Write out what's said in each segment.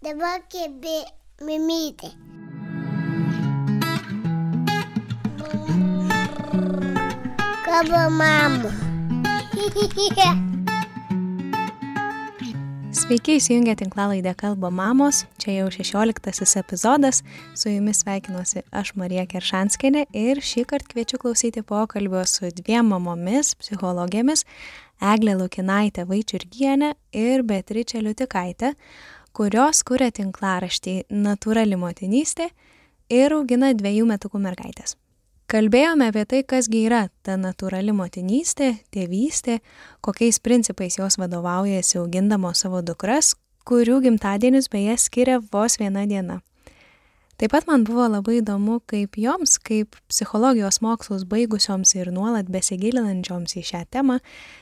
Dabar kėbė mimytė. Kaba mama. Sveiki įsijungę tinklalaidę Kalba mamos, čia jau 16 epizodas, su jumis sveikinuosi aš Marija Keršanskinė ir šį kartą kviečiu klausyti pokalbio su dviem mamomis, psichologėmis, Eglė Lukinaitė Vaičiurgienė ir Beatričė Liutikaitė, kurios kuria tinklaraštį Naturali motinystė ir augina dviejų metukų mergaitės. Kalbėjome apie tai, kasgi yra ta natūrali motinystė, tėvystė, kokiais principais jos vadovaujasi augindamos savo dukras, kurių gimtadienis beje skiria vos viena diena. Taip pat man buvo labai įdomu, kaip joms, kaip psichologijos mokslus baigusioms ir nuolat besigilinančioms į šią temą,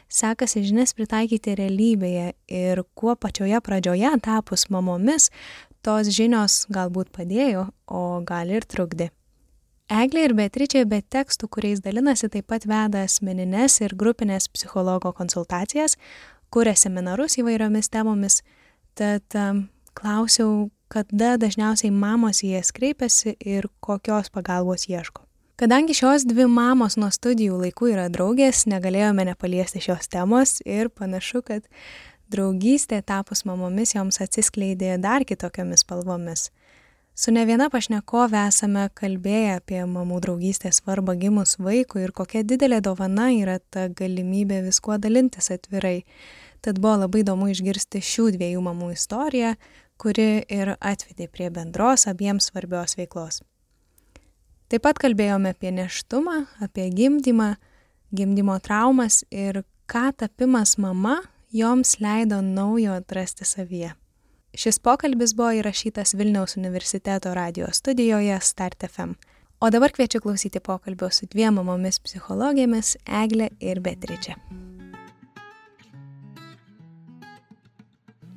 sekasi žinias pritaikyti realybėje ir kuo pačioje pradžioje tapus mamomis, tos žinios galbūt padėjo, o gal ir trukdė. Eglė ir Beatričė be tekstų, kuriais dalinasi, taip pat veda asmeninės ir grupinės psichologo konsultacijas, kuria seminarus įvairiomis temomis. Tad um, klausiau, kada dažniausiai mamos į jas kreipiasi ir kokios pagalbos ieško. Kadangi šios dvi mamos nuo studijų laikų yra draugės, negalėjome nepaliesti šios temos ir panašu, kad draugystė tapus mamomis joms atsiskleidė dar kitokiamis spalvomis. Su ne viena pašnekove esame kalbėję apie mamų draugystės svarbą gimus vaikui ir kokia didelė dovana yra ta galimybė viskuo dalintis atvirai. Tad buvo labai įdomu išgirsti šių dviejų mamų istoriją, kuri ir atvedė prie bendros abiems svarbios veiklos. Taip pat kalbėjome apie neštumą, apie gimdymą, gimdymo traumas ir ką tapimas mama joms leido naujo atrasti savyje. Šis pokalbis buvo įrašytas Vilniaus universiteto radio studijoje Start FM. O dabar kviečiu klausyti pokalbio su dviem mamomis psichologėmis Eglė ir Beatričė.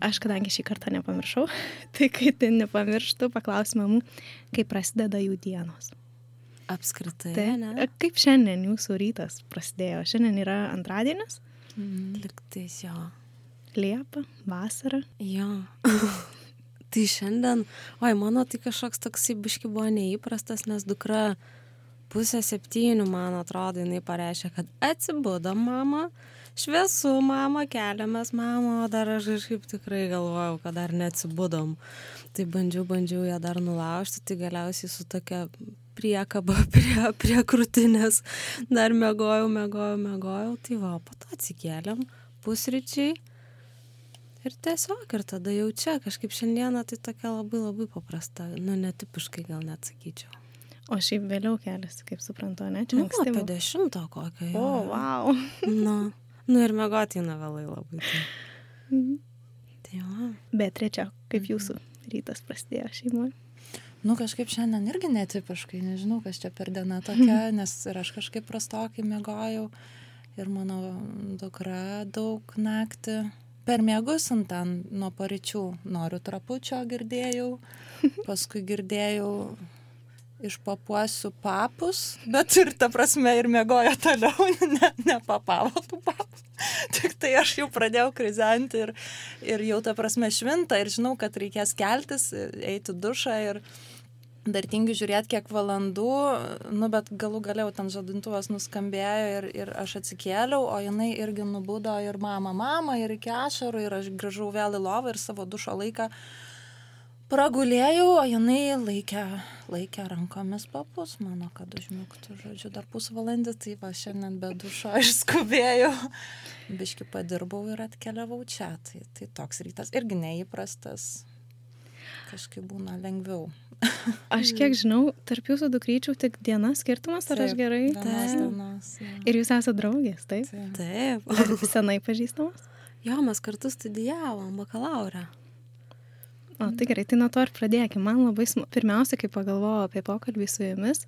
Aš kadangi šį kartą nepamiršau, tai kai tai nepamirštu, paklausiu mamų, kaip prasideda jų dienos. Apskritai. Tai, ne? kaip šiandien jūsų rytas prasidėjo? Šiandien yra antradienis, Mm, Liktais jo. Liepa, vasara. Jo. tai šiandien, oi, mano tai kažkoks toksai biški buvo neįprastas, nes dukra pusę septynių, man atrodo, jinai pareiškė, kad atsibudo mama, šviesu mama, keliamės mama, o dar aš kažkaip tikrai galvojau, kad dar neatsibudom. Tai bandžiau, bandžiau ją dar nulaužti, tai galiausiai su tokia priekaba prie, prie krūtinės dar mėgojau, mėgojau, mėgojau, tai va, po to atsikėlėm pusryčiai. Ir tiesiog, ir tada jau čia, kažkaip šiandieną tai tokia labai labai paprasta, nu netipiškai gal net sakyčiau. O šiaip vėliau keliasi, kaip suprantu, ne? Čia Nu, anksti. apie buvo. dešimtą kokią. O, wow. Nu, nu ir mėgoti eina vėlai labai. Tai, tai va. Beatričia, kaip jūsų rytas prasidėjo šeimoje? Nu, kažkaip šiandien irgi netipiškai, nežinau, kas čia per diena tokia, nes ir aš kažkaip prastokai mėgojau ir mano dukra daug naktį per mėgus ant ten nuo paryčių noriu trapučio girdėjau, paskui girdėjau iš papuosių papus, bet ir ta prasme ir mėgojo toliau, ne, nepapavo tų papų. Tik tai aš jau pradėjau krizenti ir, ir jau ta prasme švinta ir žinau, kad reikės keltis, eiti dušą ir dar tingiu žiūrėti kiek valandų, nu bet galų galiau ten žadintuvas nuskambėjo ir, ir aš atsikėliau, o jinai irgi nubudo ir mama, mama, ir iki ašarų ir aš grįžau vėl į lovą ir savo dušo laiką pragulėjau, o jinai laikė, laikė rankomis papus mano, kad užmigtų, žodžiu, dar pusvalandį, tai va šiandien be dušo aš skubėjau. Biški padirbau ir atkeliavau čia, tai, tai toks rytas irgi neįprastas, kažkaip būna lengviau. Aš kiek žinau, tarp jūsų dukryčių tik dienas skirtumas, ar aš Taip, gerai? Dienos, dienos. jo. Ir jūs esate draugės, taip? Taip. Taip. Ar senai pažįstamos? Jo, mes kartu studijavom bakalaurę. O, tai gerai, tai nuo to ir pradėkime. Man labai, sma... pirmiausia, kai pagalvojau apie pokalbį su jumis,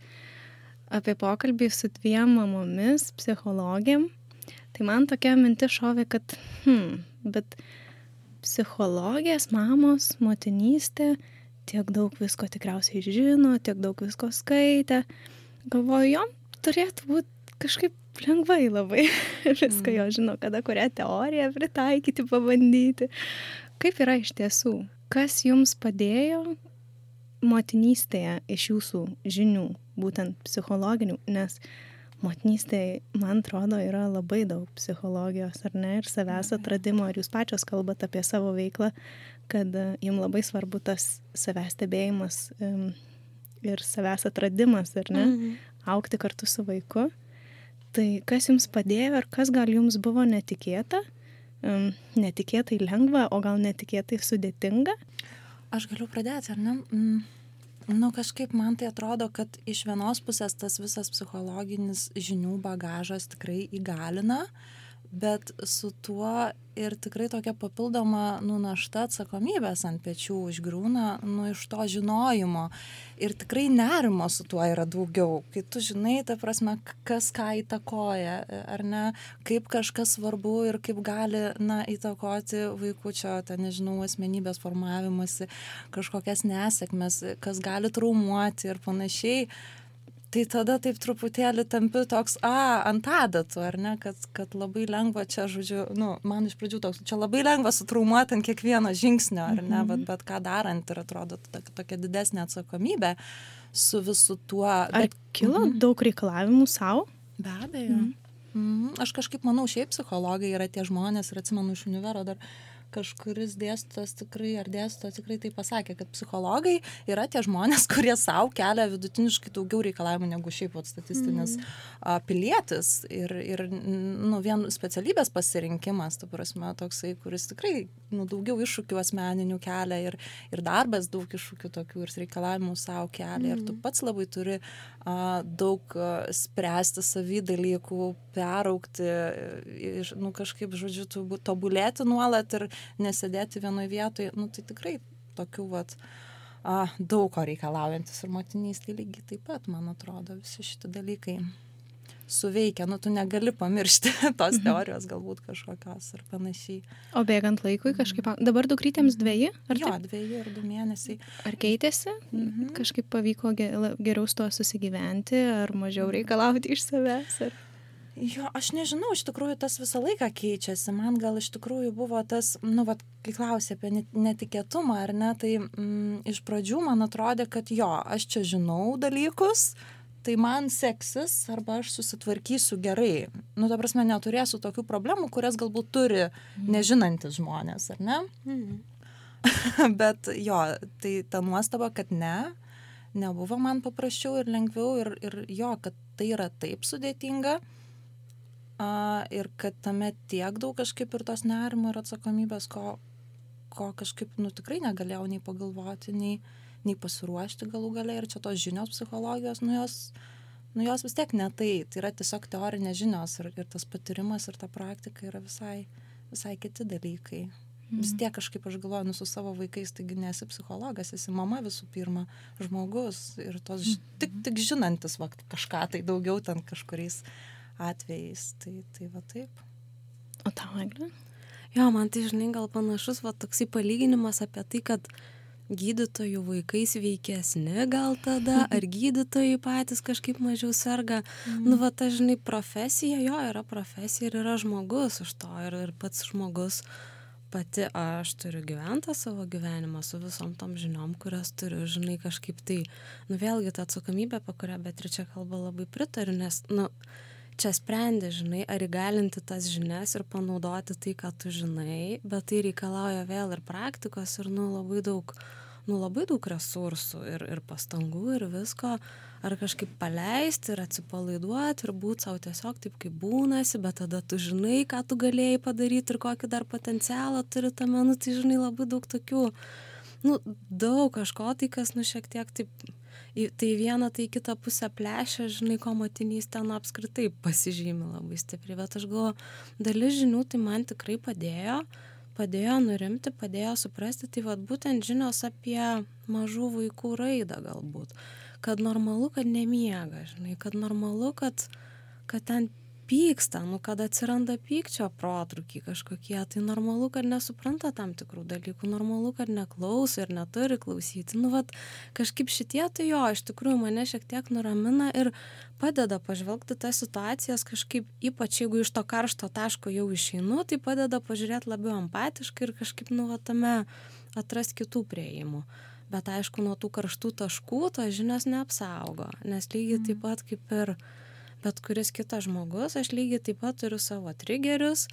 apie pokalbį su dviem mamomis, psichologėm, tai man tokia mintis šovė, kad, hm, bet psichologės, mamos, motinystė, tiek daug visko tikriausiai žino, tiek daug visko skaitė. Galvoju, jom turėtų būti kažkaip lengvai labai viską jo žino, kada kurią teoriją pritaikyti, pabandyti. Kaip yra iš tiesų? Kas jums padėjo motinystėje iš jūsų žinių, būtent psichologinių, nes motinystėje, man atrodo, yra labai daug psichologijos, ar ne, ir savęs atradimo, ar jūs pačios kalbate apie savo veiklą, kad e, jums labai svarbu tas savęs stebėjimas ir savęs atradimas, ar ne, mhm. aukti kartu su vaiku. Tai kas jums padėjo ir kas gal jums buvo netikėta, netikėtai lengva, o gal netikėtai sudėtinga? Aš galiu pradėti, ar ne? Mm. Nu, kažkaip man tai atrodo, kad iš vienos pusės tas visas psichologinis žinių bagažas tikrai įgalina, bet su tuo ir tikrai tokia papildoma nu našta atsakomybės ant pečių užgriūna nu iš to žinojimo. Ir tikrai nerimo su tuo yra daugiau kai tu žinai ta prasme kas ką įtakoja ar ne kaip kažkas svarbu ir kaip gali na įtakoti vaikučio ten nežinau asmenybės formavimąsi kažkokias nesėkmes kas gali traumuoti ir panašiai tai tada taip truputėlį tampi toks a ant adatų ar ne kad kad labai lengva čia žodžiu nu man iš pradžių toks čia labai lengva sutraumuot ant kiekvieno žingsnio ar ne vat mhm. bet ką darant ir atrodo tokia didesnė atsakomybė su visu tuo ar kilo mhm. daug reikalavimų sau be abejo mhm. Mhm. Aš kažkaip manau, šiaip psichologai yra tie žmonės ir atsimenu iš univero dar kažkuris dėstytojas tikrai ar dėstytoja tikrai tai pasakė, kad psichologai yra tie žmonės, kurie savo kelia vidutiniškai daugiau reikalavimų negu šiaip vat, statistinis mm. a, pilietis. Ir, ir nu, vien specialybės pasirinkimas, tu prasme, toksai, kuris tikrai nu, daugiau iššūkių asmeninių kelia ir, ir darbas daug iššūkių tokių ir reikalavimų savo kelia. Mm. Ir tu mm. pats labai turi a, daug a, spręsti savy dalykų, peraukti, iš, nu, kažkaip, žodžiu, tobulėti nuolat ir nesėdėti vienoje vietoje, nu, tai tikrai tokių vat, a, daug ko reikalaujantis ir motinystė lygiai taip pat, man atrodo, visi šitie dalykai suveikia, nu tu negali pamiršti tos mhm. teorijos galbūt kažkokios ir panašiai. O bėgant laikui kažkaip, dabar dukrytėms dviejį? Ar jo, taip? dviejį ir du mėnesiai. Ar keitėsi? Mhm. Kažkaip pavyko geriau su to susigyventi, ar mažiau reikalauti iš savęs? Ar jo aš nežinau iš tikrųjų tas visą laiką keičiasi man gal iš tikrųjų buvo tas nu vat kai klausi apie net netikėtumą ar ne tai mm, iš pradžių man atrodė kad jo aš čia žinau dalykus tai man seksis arba aš susitvarkysiu gerai nu ta prasme neturėsiu tokių problemų kurias galbūt turi mhm. nežinantys žmonės ar ne mhm. bet jo tai ta nuostaba kad ne nebuvo man paprasčiau ir lengviau ir ir jo kad tai yra taip sudėtinga a, ir kad tame tiek daug kažkaip ir tos nerimo ir atsakomybės, ko, ko kažkaip, nu, tikrai negalėjau nei pagalvoti, nei, nei pasiruošti galų galiai ir čia tos žinios psichologijos, nu jos, nu jos vis tiek ne tai, tai yra tiesiog teorinės žinios ir, ir tas patyrimas ir ta praktika yra visai, visai kiti dalykai. Mm. Vis tiek kažkaip aš galvoju, nu su savo vaikais, taigi nesi psichologas, esi mama visų pirma, žmogus ir tos mm. tik, tik žinantis va, kažką tai daugiau ten kažkuriais atvejais. Tai, tai va taip. O tau, Eglė? Jo, man tai žinai gal panašus, va toksai palyginimas apie tai, kad gydytojų vaikai sveikesni gal tada, ar gydytojai patys kažkaip mažiau serga. Mm. Nu, va, ta, žinai, profesija, jo, yra profesija ir yra žmogus už to. Ir, ir pats žmogus, pati aš turiu gyventą savo gyvenimą su visom tom žiniom, kurias turiu, žinai, kažkaip tai, nu, vėlgi ta atsakomybė, apie kurią Beatričia kalba, labai pritariu, nes, nu, čia sprendi, žinai, ar įgalinti tas žinias ir panaudoti tai, ką tu žinai, bet tai reikalauja vėl ir praktikos ir, nu, labai daug, nu, labai daug resursų ir, ir pastangų ir visko, ar kažkaip paleisti ir atsipalaiduoti ir būti savo tiesiog taip, kaip būnasi, bet tada tu žinai, ką tu galėjai padaryti ir kokį dar potencialą turi tame, nu, tai žinai, labai daug tokių, nu, daug kažko tai, kas, nu, šiek tiek taip į tai vieną tai kitą pusę plešia žinai ko motinystė na apskritai pasižymi labai stipriai bet aš galvoju dalis žinių tai man tikrai padėjo padėjo nurimti padėjo suprasti tai vat būtent žinios apie mažų vaikų raidą galbūt. Kad normalu kad nemiega žinai kad normalu kad kad ten pyksta nu kad atsiranda pykčio protrūkiai kažkokie tai normalu kad nesupranta tam tikrų dalykų normalu kad neklauso ir neturi klausyti nu vat kažkaip šitie tai jo iš tikrųjų mane šiek tiek nuramina ir padeda pažvelgt į tas situacijas kažkaip ypač jeigu iš to karšto taško jau išeinu tai padeda pažiūrėt labiau empatiškai ir kažkaip nu va tame atrast kitų prieimų. Bet aišku, nuo tų karštų taškų tos žinios neapsaugo, nes lygiai taip pat kaip ir bet kuris kitas žmogus, aš lygiai taip pat turiu savo triggerius,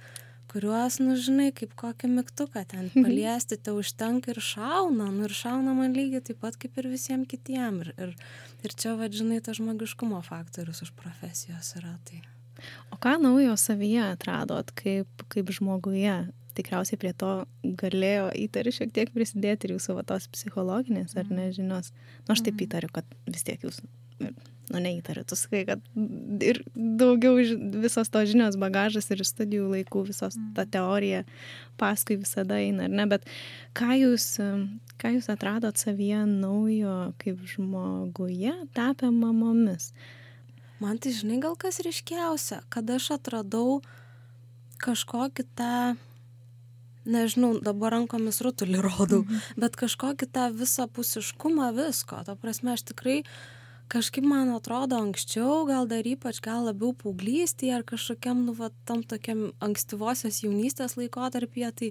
kuriuos, nu žinai, kaip kokį mygtuką ten paliesti, te užtenka ir šauna, nu ir šauna man lygiai taip pat kaip ir visiems kitiems. Ir, ir, ir čia, va, žinai, tas žmogiškumo faktorius už profesijos yra. Tai. O ką naujo savyje atradot kaip, kaip žmoguje? Tikriausiai prie to galėjo įtariu šiek tiek prisidėti ir jūsų va, tos psichologinės ar nežinios. Nu, aš taip mhm. įtariu, kad vis tiek jūs nu neįtariu, tu sakai, kad ir daugiau visos to žinios bagažas ir studijų laikų, visos ta mm. teorija paskui visada eina, ar ne, bet ką jūs, ką jūs atradot savyje naujo kaip žmoguje tapę mamomis? Man tai žinai gal kas ryškiausia, kad aš atradau kažkokį tą nežinau, dabar rankomis rutulį rodau, mhm. bet kažkokį tą visapusiškumą visko. Ta prasme, aš tikrai uh, kažkaip man atrodo anksčiau gal dar ypač gal labiau paauglystėje ar kažkokiam nu va tam tokiam ankstyvosios jaunystės laikotarpyje tai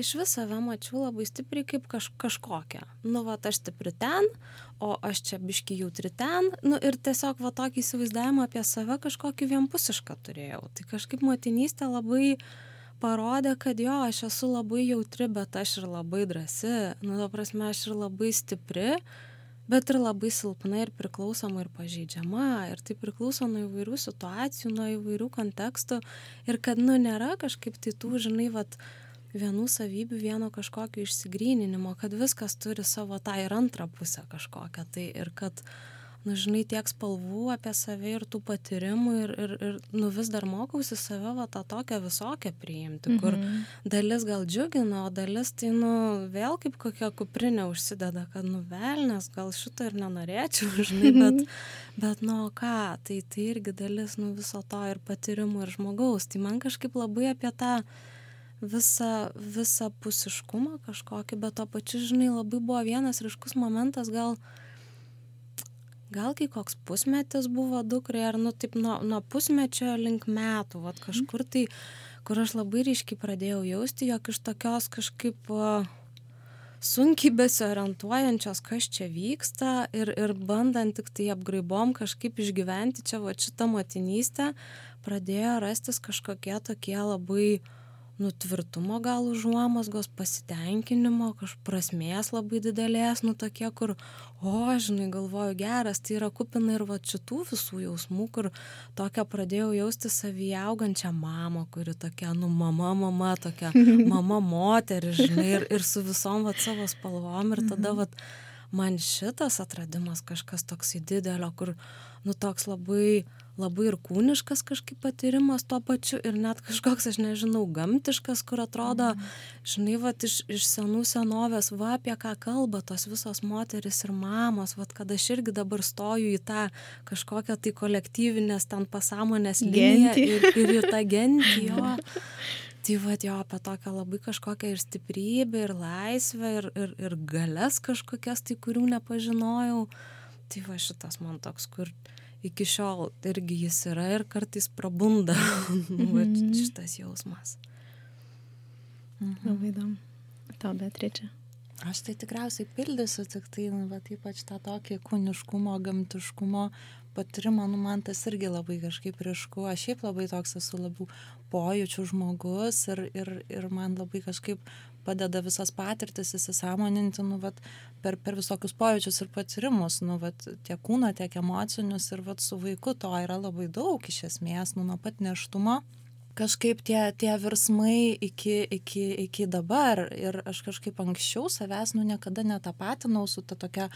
išvis save mačiau labai stipriai kaip kaž kažkokią. Nu vat aš stipri ten o aš čia biškį jautri ten. Nu ir tiesiog va tokį įsivaizdavimą apie save kažkokį vienpusišką turėjau. Tai kažkaip motinystė labai parodė kad jo aš esu labai jautri bet aš ir labai drąsi. Nu ta prasme aš ir labai stipri bet ir labai silpna ir priklausoma ir pažeidžiama ir tai priklauso nuo įvairių situacijų nuo įvairių kontekstų. Ir kad nu nėra kažkaip tai tų žinai vat vienų savybių vieno kažkokio išsigryninimo kad viskas turi savo tą ir antrą pusę kažkokią tai ir kad nu žinai tiek spalvų apie save ir tų patyrimų ir ir ir nu vis dar mokausi save va tą tokią visokią priimti kur Mhm. dalis gal džiugina o dalis tai nu vėl kaip kokia kuprinė užsideda kad nu velnias gal šito ir nenorėčiau žinai bet bet nu ką tai tai irgi dalis nu viso to ir patyrimų ir žmogaus tai man kažkaip labai apie tą visą visapusiškumą kažkokį bet tuo pačiu žinai labai buvo vienas ryškus momentas gal gal kai koks pusmetis buvo dukrai ar nu taip nuo nuo pusmečio link metų vat kažkur tai kur aš labai ryškiai pradėjau jausti jog iš tokios kažkaip sunkiai besiorientuojančios kas čia vyksta ir ir bandant tiktai apgraibom kažkaip išgyventi čia vat šitą motinystę pradėjo rastis kažkokie tokie labai nu tvirtumo gal užuomazgos pasitenkinimo kaž prasmės labai didelės nu tokie kur o žinai galvoju geras tai yra kupina ir vat šitų visų jausmų kur tokią pradėjau jausti savyje augančią mamą kuri tokia nu mama mama tokia mama moteris žinai ir ir su visom vat savo spalvom ir tada vat man šitas atradimas kažkas toksai didelio kur nu toks labai labai ir kūniškas kažkaip patyrimas tuo pačiu ir net kažkoks aš nežinau gamtiškas kur atrodo žinai vat iš iš senų senovės va apie ką kalba tos visos moterys ir mamos vat kad aš irgi dabar stoju į tą kažkokią tai kolektyvinės ten pasąmonės liniją ir ir į tą gentį jo. Tai vat jo apie tokią labai kažkokią ir stiprybę ir laisvę ir ir ir galias kažkokias tai kurių nepažinojau tai va šitas man toks kur iki šiol irgi jis yra ir kartais prabunda nu, va, šitas jausmas. Labai įdomu. Tau Beatričia. Aš tai tikriausiai pildysiu, tik tai, nu, bet ypač tą tokį kūniškumo, gamtiškumo patyrimą, nu, man tas irgi labai kažkaip ryšku. Aš šiaip labai toks esu labiau pojūčių žmogus ir, ir, ir man labai kažkaip padeda visas patirtis įsisamoninti, nu, vat, per, per visokius pojūčius ir patyrimus, nu, vat, tiek kūno, tiek emocinius. Ir vat, su vaiku to yra labai daug iš esmės, nu, nuo pat neštumo kažkaip tie, tie virsmai iki, iki, iki dabar ir aš kažkaip anksčiau savęs, nu, niekada netapatinau su ta tokia,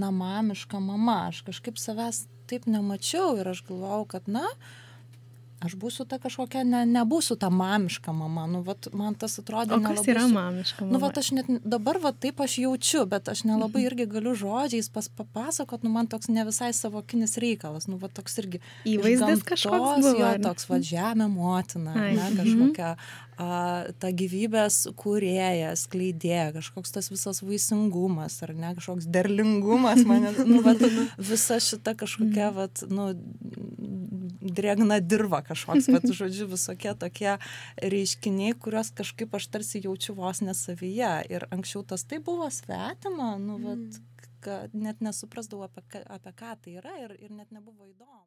na, mamiška mama, aš kažkaip savęs taip nemačiau ir aš galvojau, kad, na, aš būsiu ta kažkokia, ne, nebūsiu ta mamiška mama. Nu, vat, man tas atrodė. O kas nelabai yra mamiška mama? Nu, vat, aš net dabar va, taip aš jaučiu, bet aš nelabai irgi galiu žodžiais pas, papasakot, nu, man toks ne visai savokinis reikalas, nu, va, toks irgi Įvaizdis kažkoks buvo, Jo, toks va, žemė motina, Ai, ne, mhm. kažkokia a, ta gyvybės kūrėjas, kleidėja, kažkoks tas visas vaisingumas, ar ne, kažkoks derlingumas, mane, nu, va, visa šita kažkokia, va, nu, drėgna dirva kažkoks, bet žodžiu, visokie tokie reiškiniai, kuriuos kažkaip aš tarsi jaučiu vos nesavyje. Ir anksčiau tas tai buvo svetima, nu, vat, Mm. net nesuprasdavau, apie, apie ką tai yra ir, ir net nebuvo įdomu.